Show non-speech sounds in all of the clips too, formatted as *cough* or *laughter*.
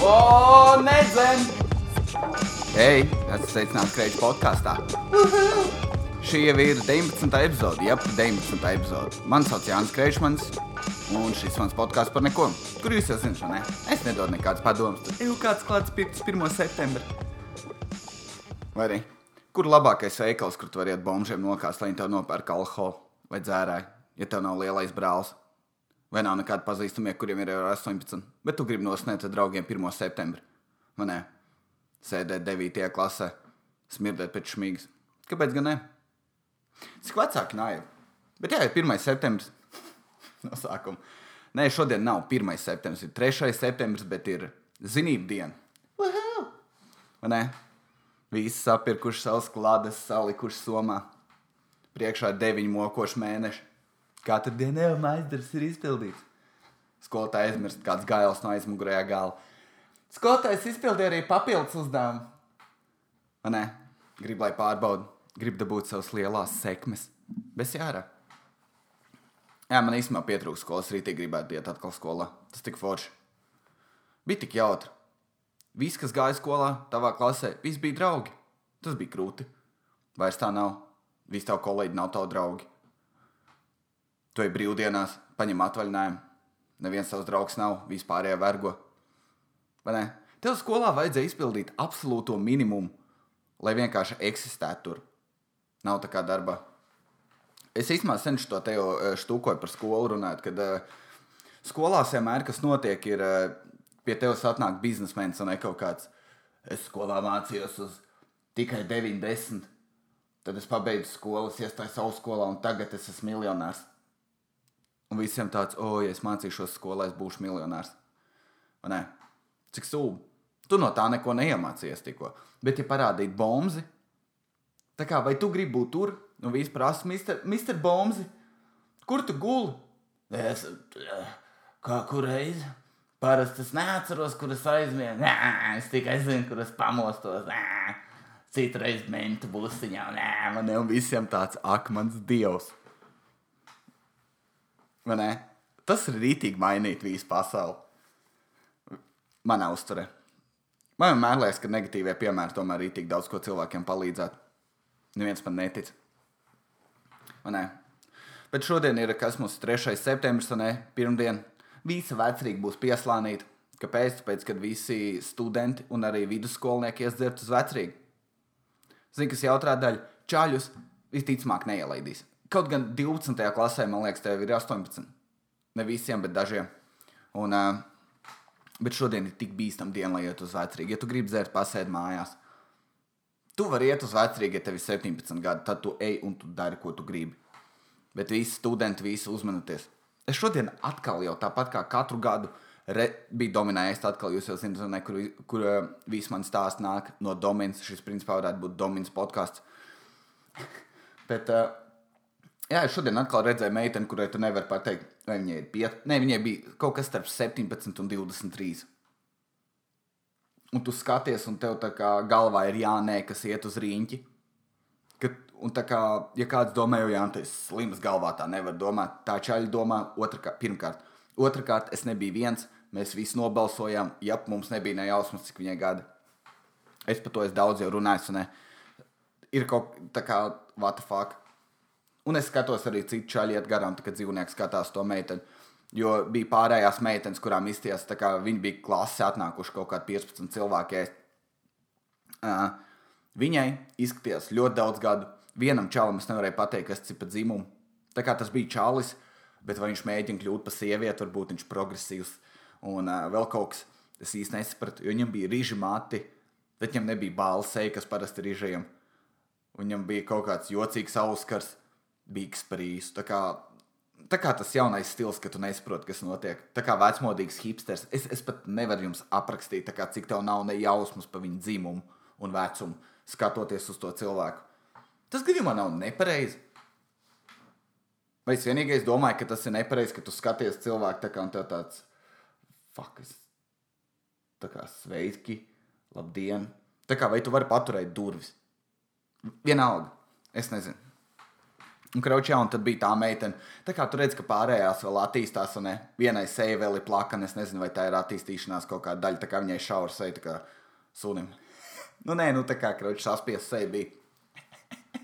O, nedzem! Hei, esmu sveicināts Kreņķa podkāstā. Šī jau ir 19. epizode, jā, 19. epizode. Mani sauc Jānis Kreņšmans, un šis mans podkāsts par neko. Kur jūs jau zināt, ne? Es nedodu nekādas padomas. Tur jau kāds klāts 1. septembrī. Vai arī? Kur labākais veikals, kur tu vari iet bombžiem nokāst, lai viņi tev nopērk alkoholu vai dzērāju, ja tev nav lielais brālis? Vai nav nekādi pazīstamie, kuriem ir jau 18, bet tu gribi nosniegt draugiem 1. septembrī? Vai ne? Sēdēt 9. klasē, smirdēt pēc šmīgas. Kāpēc gan ne? Cik vecāki nāja? Bet jā, ir 1. septembris *laughs* no sākuma. Nē, šodien nav 1. septembris, ir 3. septembris, bet ir zinību diena. Vai ne? Visi sapirkuši savus klādes, salikuši somā. Priekšā ir deviņi mokoši mēneši. Katru dienu jau maizderis ir izpildīts. Skolotāja aizmirst kāds gails no aizmugurējā gala. Skolotājs izpildīja arī papildus uzdevumu. Vai ne? Gribu, lai pārbaudu, gribu dabūt savas lielās sekmes. Bez jārā. Jā, man īstenībā pietrūkst skolas rītī, gribētu iet atkal skolā. Tas tik forši. Bija tik jautri. Visi, kas gāja skolā, tavā klasē, visi bija draugi. Tas bija grūti. Vairs tā nav. Visi tavi kolēģi nav tavi draugi. Tu ej brīvdienās, paņem atvaļinājumu. Neviens tavs draugs nav, vispārējā vergo. Vai ne? Tev skolā vajadzēja izpildīt absolūto minimumu, lai vienkārši eksistētu tur. Nav tā kā darbā. Es īstenībā cenšos to te jau eh, štukoju par skolu runāt, kad uh, skolās vienmēr, kas notiek, ir uh, pie tevis atnāk biznesmenis un ne kaut kāds. Es skolā mācījos uz tikai 90. Tad es pabeidzu skolu, iestājos savu skolā, un tagad es esmu miljonārs. Un visiem tāds, o, ja es mācīšos skolā, es būšu miljonārs. Vai ne? Cik sūdi. Tu no tā neko neiemācījies tikko. Bet, ja parādītu bomzi, tā kā vai tu gribi būt tur, un viss prasa, mister, mister Bomzi, kur tu guli? Es, kā kur reizi? Parasti es neatceros, kur es aizmiegu. Nē, es tikai zinu, kur es pamostos. Nē, citreiz mentu busiņā. Nē, man jau visiem tāds akmens dievs. Tas ir rītīgi mainīt visu pasauli. Manā uzturē. Man vienmēr liekas, ka negatīvie piemēri tomēr ir tik daudz ko cilvēkiem palīdzēt. Neviens man netic. Ne? Bet šodien ir kas mums 3. septembris, un pirmdien. Visa vecrīga būs pieslānīta. Kāpēc? Tāpēc, kad visi studenti un arī vidusskolnieki iesdzert uz vecrīgu. Zini, kas jautrā daļa? Čāļus visticamāk neielaidīs. Kaut gan 12. klasē, man liekas, tev ir 18. Ne visiem, bet dažiem. Un, uh, bet šodien ir tik bīstama diena, lai iet uz vecrīgu. Ja tu gribi dzert, pasēdi mājās. Tu vari iet uz vecrīgu, ja tev ir 17 gadi. Tad tu ej un tu dari, ko tu gribi. Bet visi studenti, visi uzmanieties. Es šodien atkal jau tāpat kā katru gadu re, biju dominējis. Atkal jūs jau zināt, ne, kur, kur viss man stāsts nāk no Dominas. Šis principā varētu būt Dominas podkāsts. *laughs* Bet uh, jā, šodien atkal redzēju meiteni, kurai tu nevari pateikt, vai viņai ir pieci. Nē, viņai bija kaut kas starp 17 un 23. Un tu skaties, un tev tā kā galvā ir jānē, kas iet uz rīņķi. Kad, un tā kā, ja kāds domā, jau jā, tas ir slims galvā, tā nevar domāt. Tā čaļa domā, otrkārt, pirmkārt. Otrakārt, es nebiju viens, mēs visi nobalsojām, ja mums nebija ne jausmas, cik viņai gada. Es par to esmu daudz jau runājis, un ne, ir kaut kā, what the fuck. Un es skatos arī citu čaļu iet garām, kad dzīvnieks skatās to meiteni. Jo bija pārējās meitenes, kurām izties, tā kā viņi bija klasē atnākuši kaut kādi 15 cilvēki. Uh, viņai izskatījās ļoti daudz gadu. Vienam čalam es nevarēju pateikt, kas ir pa dzimumu. Tā kā tas bija čalis, bet vai viņš mēģina kļūt par sievieti, varbūt viņš ir progresīvs un uh, vēl kaut kas. Es īsti nesapratu, jo viņam bija rīži mati, bet viņam nebija balsēji, kas parasti ir rīžiem. Viņam bija kaut kāds jocīgs auskars, bīgs par īsu. Tā kā, tā kā tas jaunais stils, ka tu nesaproti, kas notiek. Tā kā vecmodīgs hipsters. Es, es pat nevaru jums aprakstīt, kā, cik tev nav ne jausmas par viņu dzimumu un vecumu, skatoties uz to cilvēku. Tas gadījumā nav nepareizi. Vai es vienīgais domāju, ka tas ir nepareizi, ka tu skaties cilvēku tā kā un tev tāds fuck, es tā kā sveiki, labdien. Tā kā vai tu vari paturēt durvis? Vienalga, es nezinu. Un kraučā, un tad bija tā meitene. Tā kā tur redz, ka pārējās vēl attīstās, un ne, vienai seja vēl ir plakana. Es nezinu, vai tā ir attīstīšanās kaut kāda daļa, tā kā viņai šaura seja, tā kā sunim. *laughs* nu, nē, nu tā kā kraučā saspies seja bija.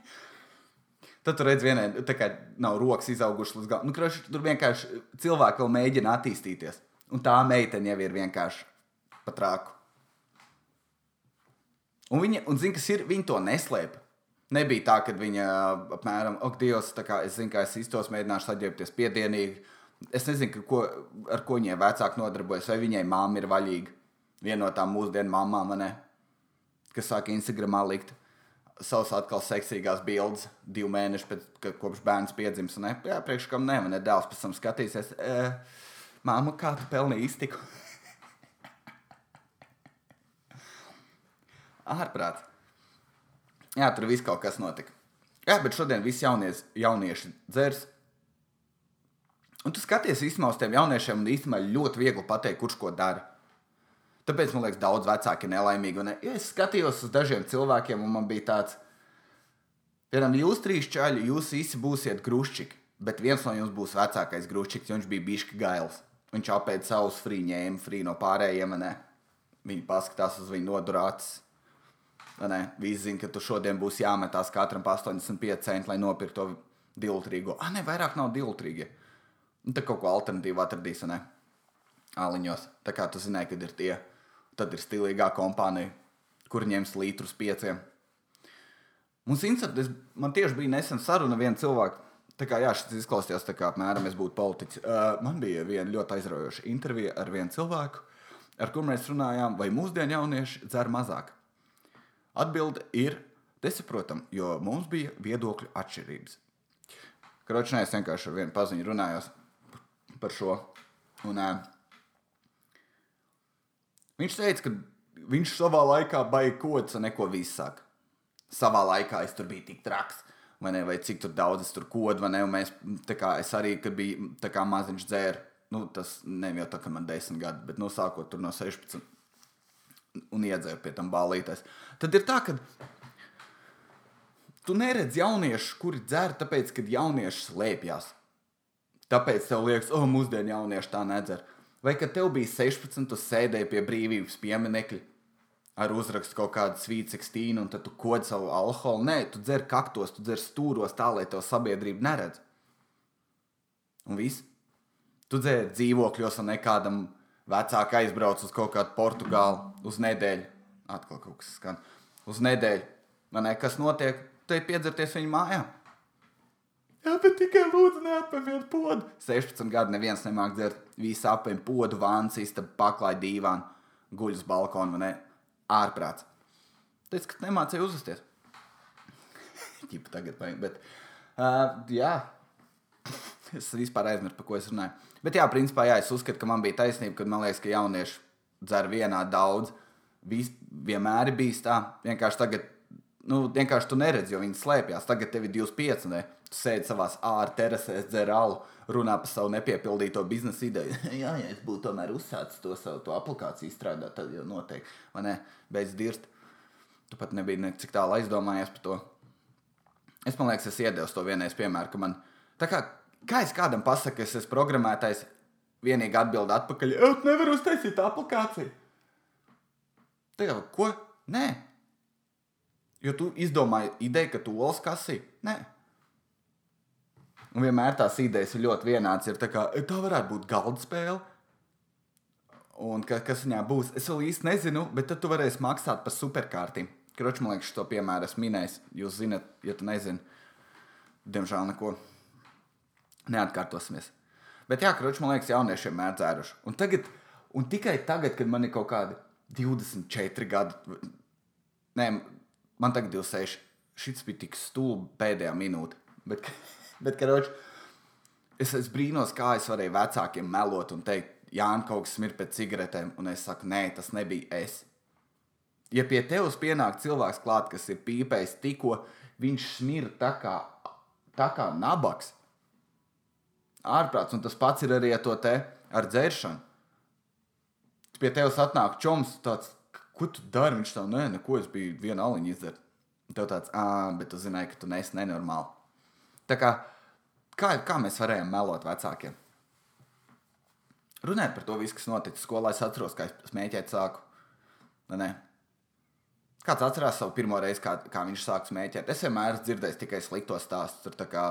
*laughs* Tad tur redz, vienai tā kā nav rokas izaugušas līdz galam. Nu, kraučā, tur vienkārši cilvēki vēl mēģina attīstīties. Un tā meitene jau ir vienkārši patrāku. Un viņa, un zina, kas ir, viņa to neslēpa. Nebija tā, ka viņa apmēram, ak, Dievs, kā es zinu, ka es iztos mēģināšu saģērbties piedienīgi. Es nezinu, ko, ar ko viņai vecāki nodarbojas, vai viņai māma ir vaļīga. Viena no tām mūsdienu mamām, kas sāk Instagramā likt savas atkal seksīgās bildes divu mēnešu pēc, ka, kopš bērns piedzimis. Ne, jā, priekš kam ne, man ir dēls pēc tam skatīsies. E, Māma, kā tu pelnīji iztiku? *laughs* Ārprāt. Jā, tur viss kaut kas notika. Jā, bet šodien visi jaunies, jaunieši dzers. Un tu skaties īstenībā uz tiem jauniešiem, un īstenībā ļoti viegli pateikt, kurš ko dara. Tāpēc man liekas, daudz vecāki ir nelaimīgi. Un, ja es skatījos uz dažiem cilvēkiem, un man bija tāds, piemēram, jūs trīs čaļi, jūs visi būsiet grūšķīgi, bet viens no jums būs vecākais grūšķīgs, jo viņš bija bišķi gails. Viņš apēda savus frī, ņēma frī no pārējiem. Viņi paskatās uz viņu nodurāts. Visi zina, ka tu šodien būs jāmetās katram 85 centi, lai nopirktu to diltrīgo. Ah, ne, vairāk nav diltrīgi. Nu, tā kaut ko alternatīvu atradīs, ne? Aliņos. Tā kā tu zināji, kad ir tie, tad ir stilīgā kompānija, kur ņems litrus pieciem. Mums incidents, man tieši bija nesen saruna ar vienu cilvēku. Tā kā jā, šis izklausījās tā kā apmēram es būtu politiķis. Uh, man bija viena ļoti aizraujoša intervija ar vienu cilvēku, ar kuru mēs runājām, vai mūsdienu jaunieši dzer mazāk. Atbilde ir nesaprotama, jo mums bija viedokļu atšķirības. Kročnē es vienkārši ar vienu paziņu runājos par šo. Un, uh, viņš teica, ka viņš savā laikā baigta kods un neko visāk. Savā laikā es tur biju tik traks. Vai, ne, vai cik daudz es tur kodu, vai ne? Mēs, kā, es arī, kad biju maziņš dzēru, nu, tas ne jau tā, ka man 10 gadi, bet nu, sākot no 16 un iedzēru pie tam ballītēs. Tad ir tā, ka tu neredzi jauniešus, kuri dzer, tāpēc, ka jaunieši slēpjas. Tāpēc tev liekas, oh, mūsdienu jaunieši tā nedzer. Vai kad tev bija 16, tu sēdēji pie brīvības pieminiekļa ar uzrakstu kaut kādu svītsekstīnu, un tad tu kod savu alkoholu. Nē, tu dzer kaktos, tu dzer stūros tā, lai tev sabiedrība neredz. Un viss. Tu dzer dzīvokļos un nekādam vecāki aizbrauc uz kaut kādu Portugālu uz nedēļu. Atkal kaut kas skan. Uz nedēļu. Man nekas notiek, te piedzerties viņa mājā. Jā, bet tikai lūdzu, neatpakaļ podu. 16 gadu neviens nemāk dzert. Visi apēm podu, vāns, istaba, paklāja dīvānu, guļ uz balkonu, vai ne? Ārprāts. Teic, ka nemācīja uzvesties. *laughs* Ķipa tagad, bet, uh, jā. Es vispār aizmirsu, par ko es runāju. Bet, jā, principā, jā, es uzskatu, ka man bija taisnība, kad man liekas, ka jaunieši dzer vienā daudz. Vis, vienmēr ir bijis tā. Vienkārši tagad, nu, vienkārši tu neredzi, jo viņi slēpjas. Tagad tev ir 25, ne? Tu sēdi savā ārā terasēs, dzer alu, runā par savu nepiepildīto biznesa ideju. *laughs* jā, ja es būtu tomēr uzsācis to savu to aplikāciju strādāt, tad jau noteikti, vai ne? Beidz dirst. Tu pat nebija necik tālu aizdomājies par to. Es man liekas, es iedevu to vienreiz piemēru, ka man tā kā Kā es kādam pasaku, es esmu programmētājs, vienīgi atbild atpakaļ, es nevaru uztaisīt aplikāciju. Tev, ko? Nē. Jo tu izdomāji ideju, ka tu olas kasī. Nē. Un vienmēr tās idejas ir ļoti vienādas. Ir tā, kā, tā varētu būt galda spēle. Un ka, kas viņā būs, es vēl īsti nezinu, bet tad tu varēsi maksāt par superkārtīm. Kroķis, man liekas, to piemēru esmu minējis. Jūs zinat, ja tu nezini, diemžēl neko neatkārtosimies. Bet jā, kroči, man liekas, jauniešiem mēdz dzēruši. Un, tagad, un tikai tagad, kad man ir kaut kādi 24 gadi, nē, man tagad 26, šis bija tik stulbi pēdējā minūte. Bet, *laughs* bet kroči, es, es brīnos, kā es varēju vecākiem melot un teikt, Jānis kaut kas smird pēc cigaretēm, un es saku, nē, tas nebija es. Ja pie tevis pienāk cilvēks klāt, kas ir pīpējis tikko, viņš smird tā kā, tā kā nabaks ārprāts, un tas pats ir arī ar to te ar dzēršanu. Pie tevis atnāk čoms, tāds, ko tu dari? Viņš tā, nē, neko, es biju viena aliņa izdzert. Tev tāds, ah, bet tu zināji, ka tu nesi nenormāli. Tā kā, kā, kā mēs varējām melot vecākiem? Runājot par to visu, kas notika skolā, es atceros, kā es smēķēt sāku. Ne? Kāds atcerās savu pirmo reizi, kā, kā viņš sāka smēķēt? Es vienmēr esmu dzirdējis tikai sliktos stāstus. Tur kā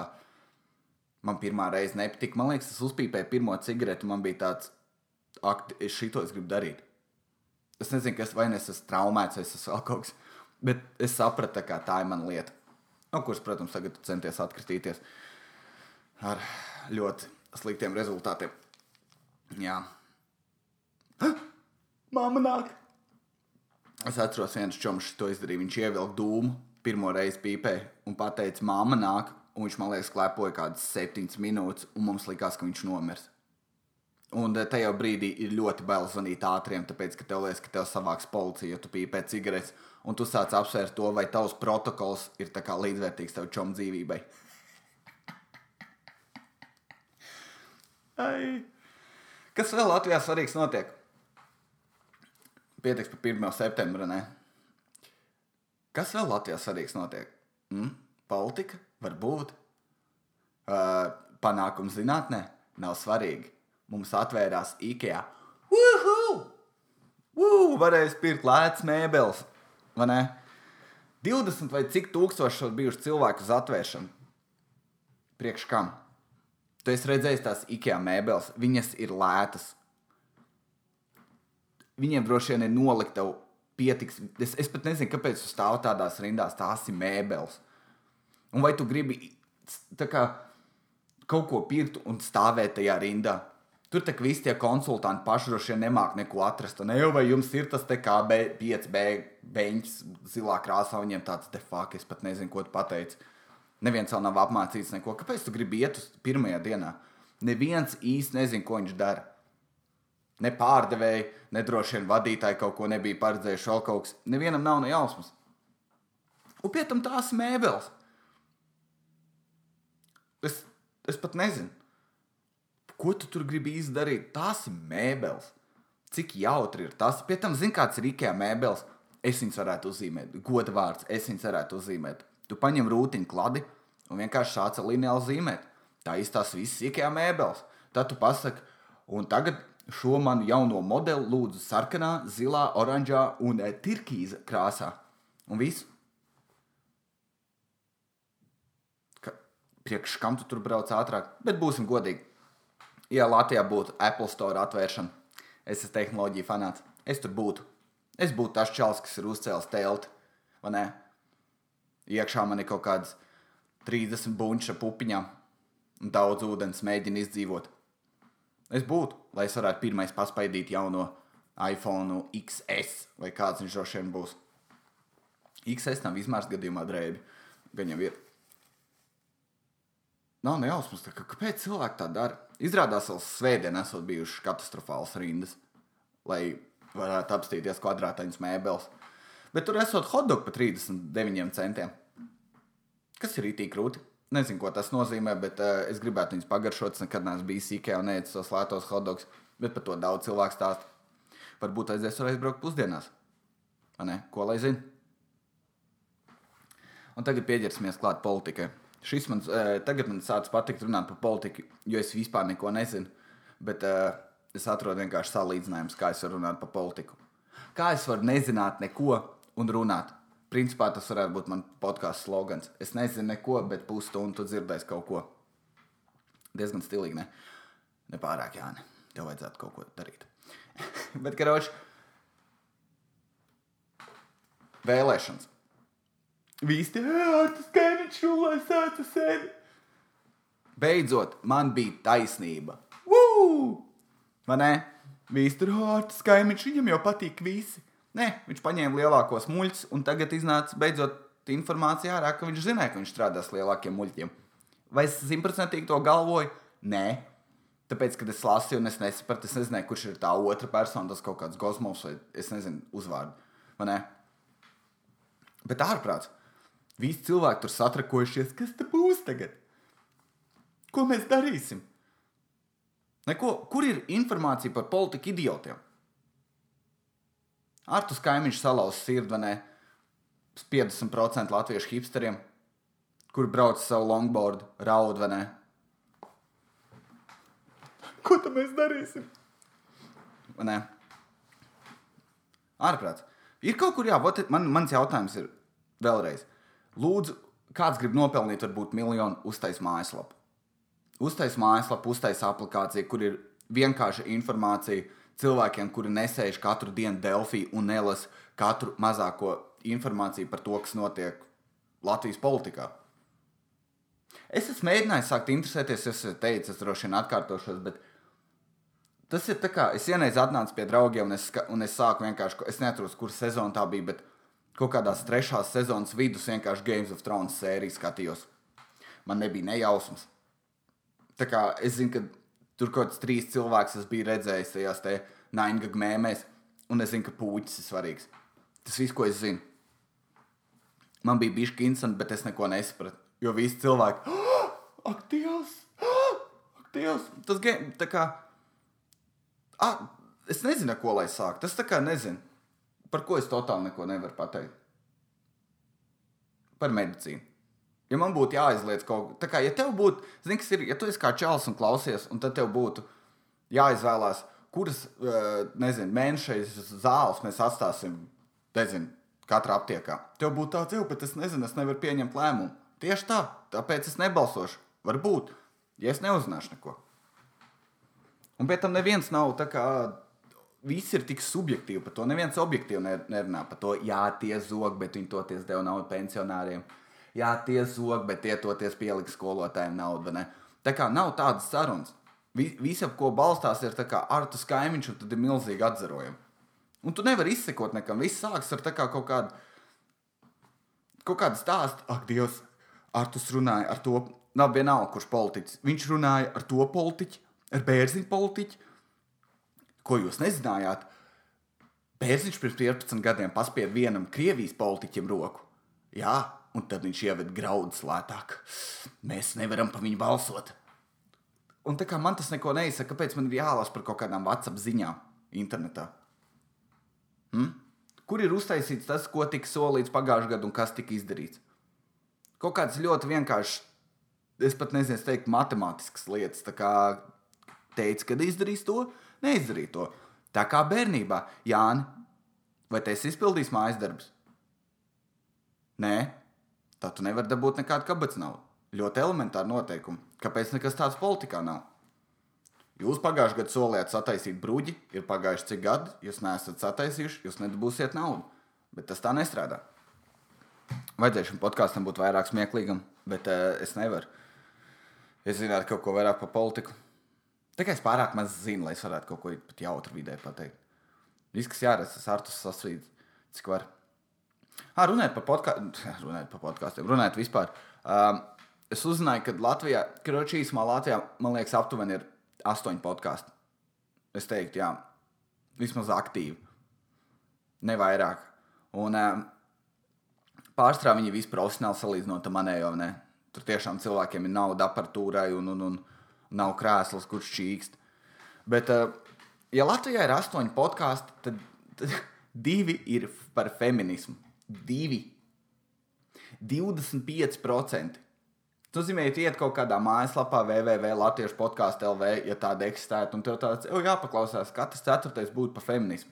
man pirmā reize nepatika. Man liekas, es uzpīpēju pirmo cigareti, man bija tāds, ak, šito es gribu darīt. Es nezinu, kas vai es esmu traumēts, vai es esmu kas. Bet es sapratu, ka tā ir mana lieta. No kuras, protams, tagad centies atkritīties ar ļoti sliktiem rezultātiem. Jā. Māma nāk! Es atceros, viens čoms to izdarīja. Viņš ievilka dūmu, pirmo reizi pīpē un teica, māma nāk. Un viņš man liekas, klepoja kādas septiņas minūtes, un mums likās, ka viņš nomirs. Un eh, tajā brīdī ir ļoti bail zvanīt ātriem, tāpēc, ka tev liekas, ka tev savāks policija, ja tu pīpē cigaretes, un tu sāc apsvērt to, vai tavs protokols ir līdzvērtīgs tev čom dzīvībai. Ai. Kas vēl Latvijā svarīgs notiek? Pietiks par 1. septembra. Ne? Kas vēl Latvijā svarīgs notiek? Mm? Politika, varbūt. Uh, panākums zinātnē nav svarīgi. Mums atvērās IKEA. Uhu! Uhu! Varēja pirkt lētas mēbeles. Vai ne? 20 vai cik tūkstoši ir bijuši cilvēku uz atvēršanu? Priekš kam? Tu esi redzējis tās IKEA mēbeles, viņas ir lētas. Viņiem droši vien ir nolikta pietiks. Es, es pat nezinu, kāpēc tu stāv tādās rindās, tās ir mēbeles. Un vai tu gribi kā, kaut ko pirkt un stāvēt tajā rindā? Tur tā kā visi tie konsultanti paši droši vien nemāk neko atrast. Ne jau vai jums ir tas KB 5B beņķis zilā krāsā, viņiem tāds de facto, es pat nezinu, ko tu pateici. Neviens vēl nav apmācīts neko. Kāpēc tu gribi iet uz pirmajā dienā? Neviens īsti nezina, ko viņš dara. Ne pārdevēji, ne droši vien vadītāji kaut ko nebija paredzējuši, vēl kaut kas. Nevienam nav ne jausmas. Un pie tam tās mēbeles. Es, es pat nezinu, ko tu tur gribi izdarīt. Tās ir mēbeles. Cik jautri ir tas? Pie tam, zini, kāds ir IKEA mēbeles. Es viņas varētu uzzīmēt. Goda vārds, es viņas varētu uzzīmēt. Tu paņem rūtiņu kladi un vienkārši sāc ar lineāli zīmēt. Tā izstās visas sīkajā mēbeles. Tad tu pasaki, un tagad šo manu jauno modeli lūdzu sarkanā, zilā, oranžā un e, turkīza krāsā. Un viss. Ka, priekš kam tu tur brauc ātrāk? Bet būsim godīgi. Ja Latvijā būtu Apple Store atvēršana, es esmu tehnoloģija fanāts. Es tur būtu. Es būtu tas čels, kas ir uzcēlis telti. Vai ne? Iekšā man ir kaut kādas 30 bunča pupiņām un daudz ūdens mēģina izdzīvot. Es būtu, lai es varētu pirmais paspaidīt jauno iPhone XS vai kāds viņš droši vien būs. XS nav izmērs gadījumā drēbi, gan jau ir. Nav nejausmas, ka, kāpēc cilvēki tā dara. Izrādās, ka svētdien esot bijušas katastrofālas rindas, lai varētu apstīties kvadrātaņas mēbeles. Bet tur esot hotdog par 39 centiem. Kas ir īstenībā krūti? Nezinu, ko tas nozīmē, bet uh, es gribētu viņus pagaršot. Es nekad neesmu bijis īkā un neicis tos lētos hotdogs, bet par to daudz cilvēku stāsta. Varbūt aizies ar aizbraukt pusdienās. Ko lai zinu? Un tagad pieķersimies klāt politikai. Šis man uh, tagad man sācis patikt runāt par politiku, jo es vispār neko nezinu. Bet uh, es atrodu vienkārši salīdzinājumus, kā es varu runāt par politiku. Kā es varu nezināt neko un runāt. Principā tas varētu būt mans podkāstu slogans. Es nezinu neko, bet pusstundu tu dzirdēsi kaut ko. Diezgan stilīgi, ne? Nepārāk, Jāni. Tev vajadzētu kaut ko darīt. *laughs* bet, karoči, vēlēšanas. Visi tie ārtas kaimiņš šulē sēta sevi. Beidzot, man bija taisnība. Woo! Vai ne? Visi tur ārtas kaimiņš, viņam jau patīk visi. Nē, viņš paņēma lielākos muļķus, un tagad iznāca beidzot informācija ārā, ka viņš zināja, ka viņš strādās lielākiem muļķiem. Vai es simtprocentīgi to galvoju? Nē. Tāpēc, kad es lasīju, un es nesapratu, es nezināju, kurš ir tā otra persona, tas kaut kāds kosmos vai es nezinu, uzvārdu. Bet ārprāts. Visi cilvēki tur satrakojušies, kas te būs tagad? Ko mēs darīsim? Neko, kur ir informācija par politiku idiotiem? Artus kaimiņš salauz sirdvenē 50% latviešu hipsteriem. kur brauc savu longboardu, raud vai ne? Ko tad mēs darīsim? Vai ne? Ārprāts. Ir kaut kur, jā, man, mans jautājums ir vēlreiz. Lūdzu, kāds grib nopelnīt, varbūt miljonu, uztais mājaslapu. Uztais mājaslapu, uztais aplikāciju, kur ir vienkārša informācija cilvēkiem, kuri nesēž katru dienu Delfī un nelasa katru mazāko informāciju par to, kas notiek Latvijas politikā. Es esmu mēģinājis sākt interesēties, es teicu, es droši vien atkārtošos, bet tas ir tā kā es vienreiz atnācu pie draugiem un es, un es sāku vienkārši, es neatceros, kur sezona tā bija, bet kaut kādās trešās sezonas vidus vienkārši Games of Thrones sēriju skatījos. Man nebija nejausmas. Tā kā es zinu, ka tur kaut kāds trīs cilvēks es biju redzējis tajās te naingaga mēmēs, un es zinu, ka puķis ir svarīgs. Tas viss, ko es zinu. Man bija bijis interesanti, bet es neko nesapratu. Jo visi cilvēki, oh, ak, Dievs, oh, ak, Dievs. Tas game, tā kā, ah, es nezinu, ko lai sāk. Tas tā kā nezinu, par ko es totāli neko nevaru pateikt. Par medicīnu. Ja man būtu jāizliec kaut kas, tā kā, ja tev būtu, zini, kas ir, ja tu esi kā čels un klausies, un tad tev būtu jāizvēlās, kuras, nezinu, mēnešais zāles mēs atstāsim, nezinu, katrā aptiekā. Tev būtu tāds, jau, bet es nezinu, es nevaru pieņemt lēmumu. Tieši tā, tāpēc es nebalsošu. Varbūt, ja es neuzzināšu neko. Un pēc tam neviens nav tā kā. Viss ir tik subjektīvi par to. Neviens objektīvi nerunā par to. Jā, tie zog, bet viņi toties deva naudu pensionāriem. Jā, tie zog, bet tie toties pieliks skolotājiem naudu. Ne? Tā kā nav tādas sarunas. Viss, ap ko balstās, ir ar tu skaimiņš, un tad ir milzīgi atzarojumi. Un tu nevari izsekot nekam. Viss sākas ar kā kaut kādu, kaut kādu stāstu. Ak, Dievs, Artus runāja ar to, nav vienalga, kurš politiķis. Viņš runāja ar to politiķu, ar bērziņu politiķu, ko jūs nezinājāt. Bērziņš pirms 15 gadiem paspēja vienam Krievijas politiķim roku. Jā, un tad viņš ieved graudus lētāk. Mēs nevaram pa viņu balsot. Un tā kā man tas neko neizsaka, kāpēc man ir jālasa par kaut kādām WhatsApp ziņām internetā? Hmm? Kur ir uztaisīts tas, ko tika solīts pagājušajā gadā un kas tika izdarīts? Kaut kāds ļoti vienkāršs, es pat nezinu, teikt, matemātisks lietas. Tā kā teica, kad izdarīs to, neizdarīja to. Tā kā bērnībā, Jāni, vai tu esi izpildījis mājas darbus? Nē, tā tu nevari dabūt nekādu kabatas naudu. Ļoti elementāri noteikumi. Kāpēc nekas tāds politikā nav? Jūs pagājušajā gadā solījāt sataisīt bruģi, ir pagājuši cik gadi, jūs neesat sataisījuši, jūs nedabūsiet naudu. Bet tas tā nestrādā. Vajadzēja šim podkāstam būt vairāk smieklīgam, bet uh, es nevaru. Es zinātu kaut ko vairāk par politiku. Tikai es pārāk maz zinu, lai es varētu kaut ko pat jautru vidē pateikt. Viss, kas jāredz, tas ar to sasvīd, cik var. Ah, runājot par, podkā... *laughs* runājot par podkāstiem, runājot vispār. Um, es uzzināju, ka Latvijā, Kročī īsumā Latvijā, man liekas, aptuveni ir astoņi podkāsti. Es teiktu, jā, vismaz aktīvi. Ne vairāk. Un um, pārstrādā viņi visi profesionāli salīdzinot ar manējo. Ne? Tur tiešām cilvēkiem ir nauda aparatūrai un, un, un nav krēsls, kurš čīkst. Bet, uh, ja Latvijā ir astoņi podkāsti, tad, tad *laughs* divi ir par feminismu. Divi. 25%. Tas nozīmē, ja iet kaut kādā mājaslapā, www.latviešu podkāstu LV, ja tāda eksistētu, un tev tāds - jāpaklausās, katrs ceturtais būtu par feminismu.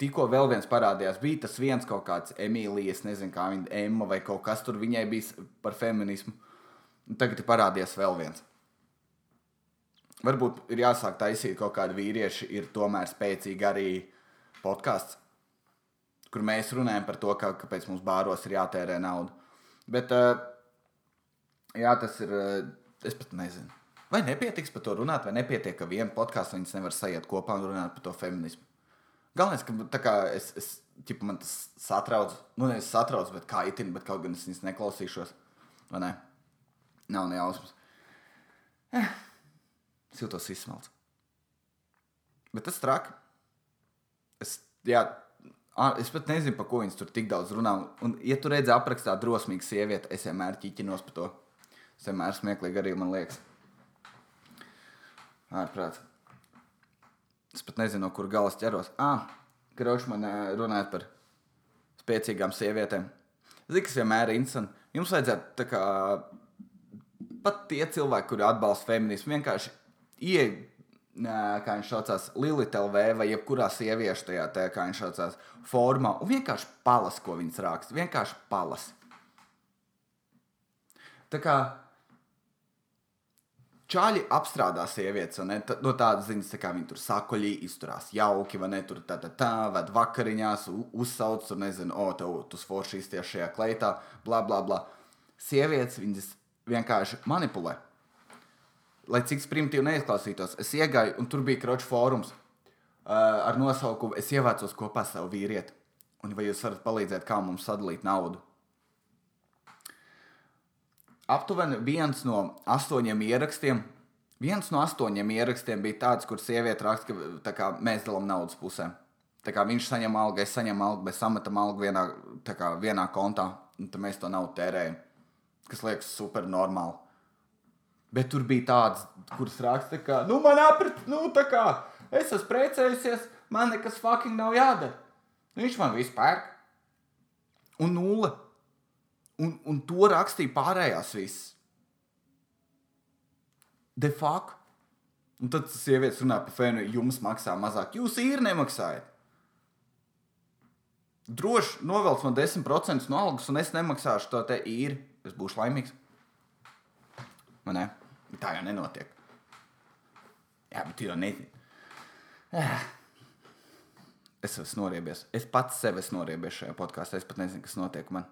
Tikko vēl viens parādījās, bija tas viens kaut kāds Emīlijas, nezinu, kā viņa Emma vai kaut kas tur viņai bija par feminismu. Un tagad ir parādījies vēl viens. Varbūt ir jāsāk taisīt kaut kādi vīrieši, ir tomēr spēcīgi arī podkāsts, kur mēs runājam par to, kā, kāpēc mums bāros ir jātērē nauda. Bet uh, Jā, tas ir. Eh, es pat nezinu. Vai nepietiks par to runāt, vai nepietiek, ka viena podkāstu viņas nevar sajiet kopā un runāt par to feminismu. Galvenais, ka kā, es, es ķipa, man tas satrauc, nu nevis satrauc, bet kā itin, bet kaut gan es viņas neklausīšos. Vai ne? Nav ne jausmas. Eh, es jūtos izsmelts. Bet tas traki. Es, jā, es pat nezinu, par ko viņas tur tik daudz runā. Un, ja tu redzi aprakstā drosmīgu sievieti, es vienmēr ķiķinos par to. Tas vienmēr smieklīgi arī man liekas. Ārprāts. Es pat nezinu, no kur galas ķeros. Ah, Krošs man runājot par spēcīgām sievietēm. Zini, kas vienmēr ir interesanti. Jums vajadzētu tā kā pat tie cilvēki, kuri atbalsta feminismu, vienkārši ieiet, kā viņš saucās, Lilita LV vai jebkurā sieviešu tajā, tajā kā viņš saucās, formā un vienkārši palas, ko viņas raksta. Vienkārši palas. Tā kā Čāļi apstrādā sievietes, ne, tā, no tādas ziņas, tā kā viņi tur sakoļī, izturās jauki, vai ne, tur tā, tā, tā, ved vakariņās, uzsauc, tur nezinu, o, tev tu forši izties šajā kleitā, bla, bla, bla. Sievietes viņas vienkārši manipulē. Lai cik primitīvi neizklausītos, es iegāju, un tur bija kroča fórums uh, ar nosaukumu Es ievācos kopā ar savu vīrieti. Un vai jūs varat palīdzēt, kā mums sadalīt naudu? aptuveni viens no astoņiem ierakstiem. Viens no astoņiem ierakstiem bija tāds, kur sieviete raksta, ka kā, mēs dalām naudas pusē. Tā kā viņš saņem algu, es saņemu algu, mēs sametam algu vienā, kā, vienā kontā, un tad mēs to naudu tērējam. Kas liekas super normāli. Bet tur bija tāds, kurš raksta, ka, nu, man aprit, nu, tā kā es esmu precējusies, man nekas fucking nav jādara. Viņš man vispār. Un nulle. Un, un to rakstīja pārējās visas. De facto. Un tad tas sievietes runā par fēnu, jums maksā mazāk. Jūs īri nemaksājat. Droši novelc man 10% no algas, un es nemaksāšu to te īri. Es būšu laimīgs. Man ne? Tā jau nenotiek. Jā, bet jau nezinu. Es esmu noriebies. Es pats sev esmu noriebies šajā podkāstā. Es pat nezinu, kas notiek man.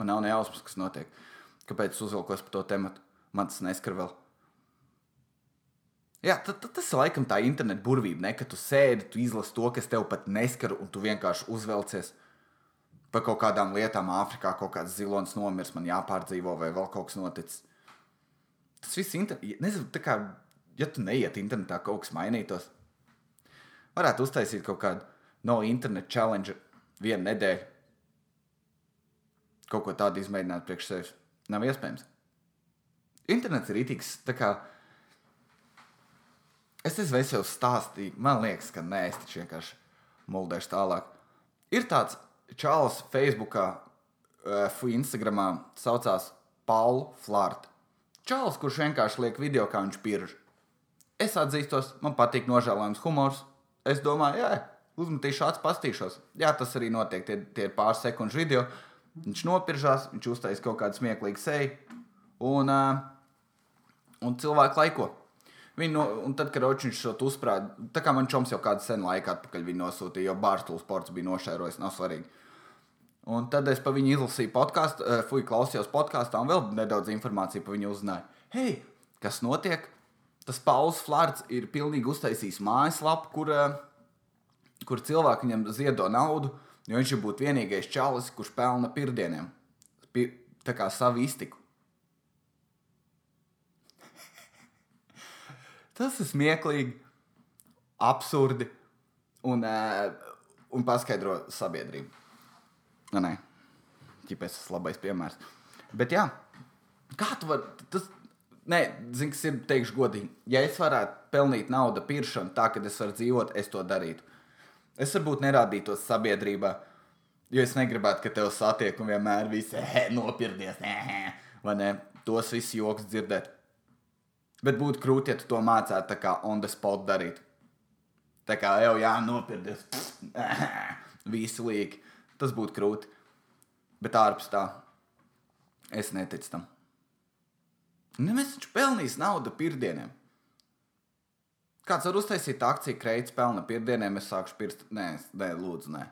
Man nav ne jausmas, kas notiek. Kāpēc es uzvilkos par to tematu? Man tas neskar vēl. Jā, tad, tad tas ir laikam tā interneta burvība, ne? ka tu sēdi, tu izlasi to, kas tev pat neskar, un tu vienkārši uzvelcies par kaut kādām lietām. Āfrikā kaut kāds zilonis nomirs, man jāpārdzīvo, vai vēl kaut kas noticis. Tas viss ir. Nezinu, tā kā, ja tu neiet internetā, kaut kas mainītos. Varētu uztaisīt kaut kādu no internet challenge vienu nedēļu kaut ko tādu izmēģināt priekš sevis. Nav iespējams. Internets ir itīgs. Es nezinu, es jau stāstīju, man liekas, ka nē, es vienkārši muldēšu tālāk. Ir tāds čalis Facebookā, uh, Instagramā, saucās Paul Flārta. Čalis, kurš vienkārši liek video, kā viņš pirž. Es atzīstos, man patīk nožēlojams humors. Es domāju, jā, uzmetīšu acis, pastīšos. Jā, tas arī notiek, tie, tie pāris sekundžu video. Viņš nopiržās, viņš uztaisīja kaut kādu smieklīgu seju, un, uh, un cilvēki laiko. Viņu, no, un tad, kad viņš to uzsprāda, tā kā man čoms jau kādu senu laiku atpakaļ nosūtīja, jo Bārstūras sports bija nošērojis, nav svarīgi. Un tad es pa viņu izlasīju podkāstu, uh, fui klausījos podkāstā un vēl nedaudz informāciju par viņu uzzināju. Hei, kas notiek? Tas Pauls Flārds ir pilnīgi uztaisījis mājaslapu, kur, uh, kur cilvēki viņam ziedo naudu Jo viņš ir būt vienīgais čalis, kurš pelna pirdieniem. Pir, tā kā savu iztiku. Tas ir smieklīgi, absurdi un, uh, un paskaidro sabiedrību. Nu, nē, ķipēs tas labais piemērs. Bet jā, kā tu vari, tas, nē, zini, kas ir, teikšu godīgi, ja es varētu pelnīt naudu piršanu tā, ka es varu dzīvot, es to darītu. Es varbūt nerādītos sabiedrībā, jo es negribētu, ka tev satiek un vienmēr visi nopirdies, vai ne? Tos visus joks dzirdēt. Bet būtu krūti, ja tu to mācītu tā kā on the spot darīt. Tā kā jau jānopirdies, *laughs* visi līki. Tas būtu krūti. Bet ārpus tā, es neticu tam. Nu, mēs taču pelnīsim naudu pirdieniem. Kāds var uztaisīt akciju, kreits pelna pirdieniem, es sākšu pirkt. Nē, nē, lūdzu, nē.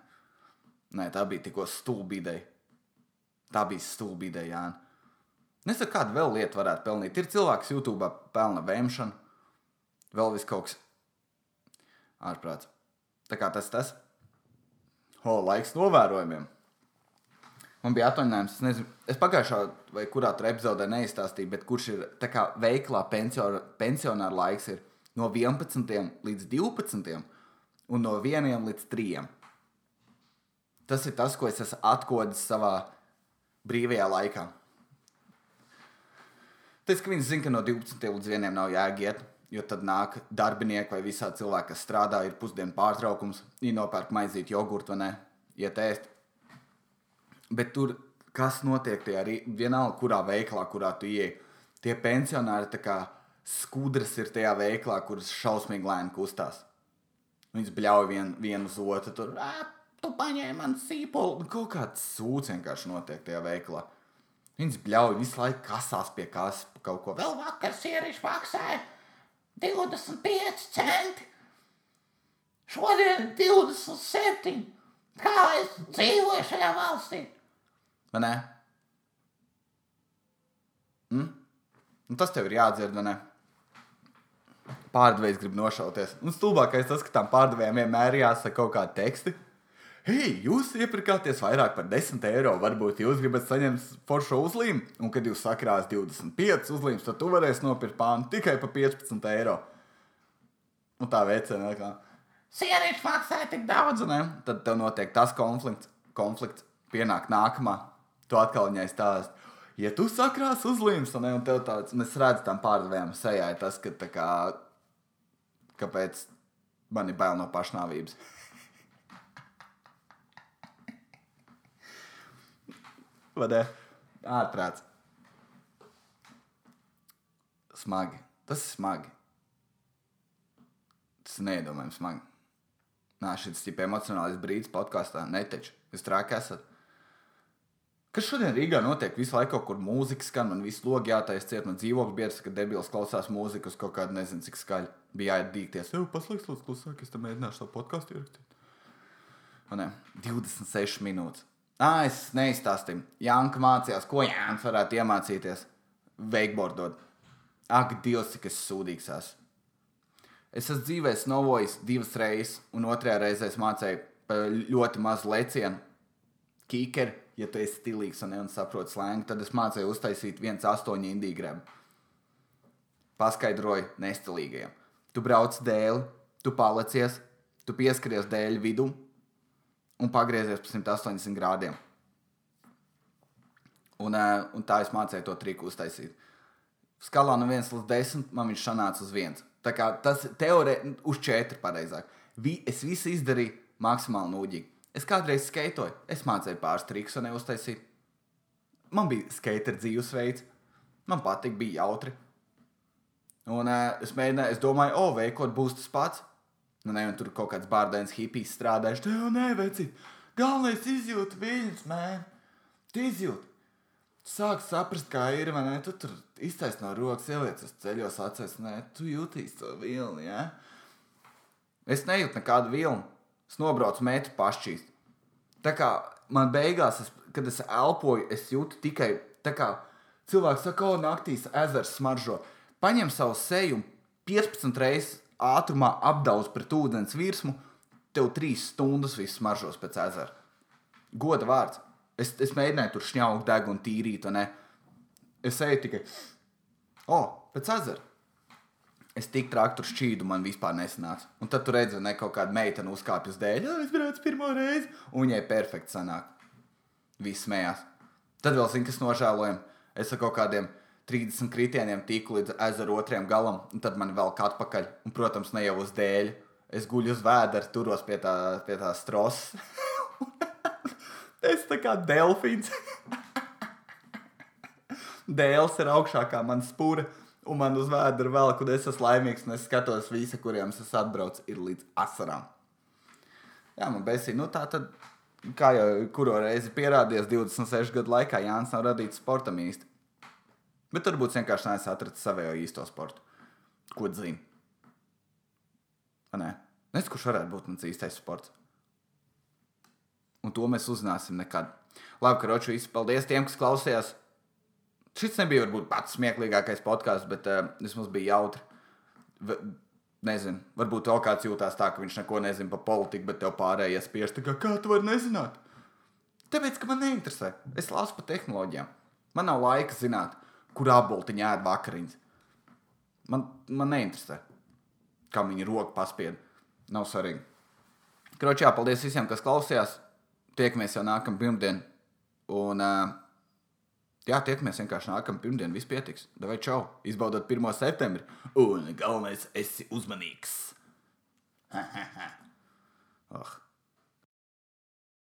Nē, tā bija tikko stulba ideja. Tā bija stulba ideja, Jā. Nesaku, kādu vēl lietu varētu pelnīt. Ir cilvēks YouTube pelna vēmšanu, vēl vis kaut kas ārprāts. Tā kā tas tas. O, laiks novērojumiem. Man bija atvaļinājums, es nezinu, es pagājušā vai kurā tur epizodē neizstāstīju, bet kurš ir tā kā veiklā pensionāra laiks ir no 11 līdz 12 un no 1 līdz 3. Tas ir tas, ko es esmu atklājis savā brīvajā laikā. Tas, ka viņi zina, ka no 12 līdz 1 nav jāiet, jo tad nāk darbinieki vai visā cilvēki, kas strādā, ir pusdienu pārtraukums, viņi nopērk maizīt jogurtu vai ne, iet ēst. Bet tur kas notiek tajā arī vienalga, kurā veikalā, kurā tu ieej. Tie pensionāri tā kā skudras ir tajā veikalā, kuras šausmīgi lēni kustās. Viņas bļauj vien, vienu uz otru. Tur, "Ā, tu paņēmi man sīpolu. Nu, Kaut kāds sūds vienkārši notiek tajā veikalā. Viņas bļauj visu laiku kasās pie pa kaut ko. Vēl vakar sierīši maksāja 25 centi. Šodien 27. Kā es dzīvoju šajā valstī? Vai ne? Mm? Un tas tev ir jādzird, vai ne? Pārdevējs grib nošauties. Un stulbākais tas, ka tam pārdevējiem vienmēr jāsaka kaut kādi teksti. Hei, jūs iepirkāties vairāk par 10 eiro. Varbūt jūs gribat saņemt foršu uzlīmu, un kad jūs sakrās 25 uzlīmes, tad tu varēsi nopirkt pānu tikai par 15 eiro. Un tā veicina, kā sieviete maksāja tik daudz, ne? tad tev notiek tas konflikts, konflikts pienāk nākamā. Tu atkal viņai stāst. Ja tu sakrās uzlīmes, un, un tev tāds, un es redzu tam pārdevējam sejā, tas, ka tā kā, kāpēc man ir bail no pašnāvības. Vai ne? Ārprāts. Smagi. Tas ir smagi. Tas ir neiedomājami smagi. Nā, šis ir emocionāls brīdis podkāstā. Neteču. Jūs traki esat. Kas šodien Rīgā notiek? Visu laiku kaut kur mūzika skan, man visu logu jātaisa ciet, man dzīvokļu biedrs, ka debils klausās mūziku uz kaut kādu nezinu cik skaļu. Bija jāiedīgties. Jau paslēgts, lūdzu, klusāk, es tam mēģināšu savu podkāstu ierakstīt. Un ne, 26 minūtes. Ah, es neizstāstīju. Janka mācījās, ko Jānis varētu iemācīties. Wakeboardot. Ak, Dievs, cik es sūdīgs esmu. Es esmu dzīvē novojis divas reizes, un otrajā reizē es mācīju pa ļoti mazu lecienu. Kīkeri, ja tu esi stilīgs un, un saproti slēngu, tad es mācīju uztaisīt viens astoņu indīgu grebu. Paskaidroju nestilīgajiem. Tu brauc dēli, tu palicies, tu pieskaries dēļu vidū un pagriezies pa 180 grādiem. Un, eh, un tā es mācīju to triku uztaisīt. Skalā no 1 līdz 10 man viņš sanāca uz 1. Tā kā tas teorētiski uz 4 pareizāk. Vi, es visu izdarīju maksimāli nūģīgi. Es kādreiz skaitoju, es mācīju pāris trikus un neuztaisīju. Man bija skater dzīvesveids, man patika, bija jautri. Un uh, es mēģināju, es domāju, o, veikot būs tas pats. Nu, ne, tur kaut kāds bārdēns hipijs strādājuši. Tev neveici. Galvenais izjūt viņus, mēm. Tu izjūti. Tu sāk saprast, kā ir, vai ne? Tu tur iztaisno no rokas, ieliec uz ceļos, atceries, nē, tu jūtīsi to vilni, jā. Ja? Es nejūtu nekādu vilni. Es nobraucu metru pašķīst. Tā kā man beigās, es, kad es elpoju, es jūtu tikai tā kā cilvēks saka, o, naktīs ezers smaržo. Paņem savu seju un 15 reizes ātrumā apdauz pret ūdens virsmu, tev trīs stundas viss smaržos pēc ezera. Goda vārds. Es, es mēģināju tur šņaukt, degunu, tīrīt, un ne. Es eju tikai, o, oh, pēc ezera. Es tik traki tur šķīdu, man vispār nesanāca. Un tad tur redzēju, ka kaut kāda meitene uzkāpj uz dēļ, jau es braucu pirmo reizi, un viņai perfekti sanāk. Viss smējās. Tad vēl zinu, kas nožēlojam. Es ar kaut kādiem 30 kritieniem tiku līdz ezera otrajam galam, un tad man vēl kā atpakaļ. Un, protams, ne jau uz dēļ. Es guļu uz vēdera, turos pie tā, pie tā strosas. *laughs* es tā kā delfīns. *laughs* Dēls ir augšākā man spūra, un man uz vēdera vēl, kad es esmu laimīgs, un es skatos visi, kuriem es esmu atbraucis, ir līdz asarām. Jā, man besīja, nu tā tad, kā jau kuru reizi pierādījis 26 gadu laikā, Jānis nav radīts sportam īsti. Bet varbūt vienkārši neesmu atradzis savējo īsto sportu. Ko zinu? Nē, nezinu, kurš varētu būt mans īstais sports. Un to mēs uzzināsim nekad. Labi, ka Roču visi paldies tiem, kas klausījās. Šis nebija varbūt pats smieklīgākais podkāsts, bet uh, vismaz bija jautri. V nezinu, varbūt vēl kāds jūtās tā, ka viņš neko nezina par politiku, bet tev pārējie spiež kā, kā tu vari nezināt. Tāpēc, ka man neinteresē. Es lasu par tehnoloģijām. Man nav laika zināt, kur apboltiņā ēd vakariņas. Man, man neinteresē, kā viņa roka paspied. Nav svarīgi. Kročā, paldies visiem, kas klausījās. Tiekamies jau nākamā pirmdiena. Un, uh, jā, tiekamies vienkārši nākamā pirmdiena. Viss pietiks. Vai čau! Izbaudot 1. septembri. Un galvenais, esi uzmanīgs. *laughs* oh.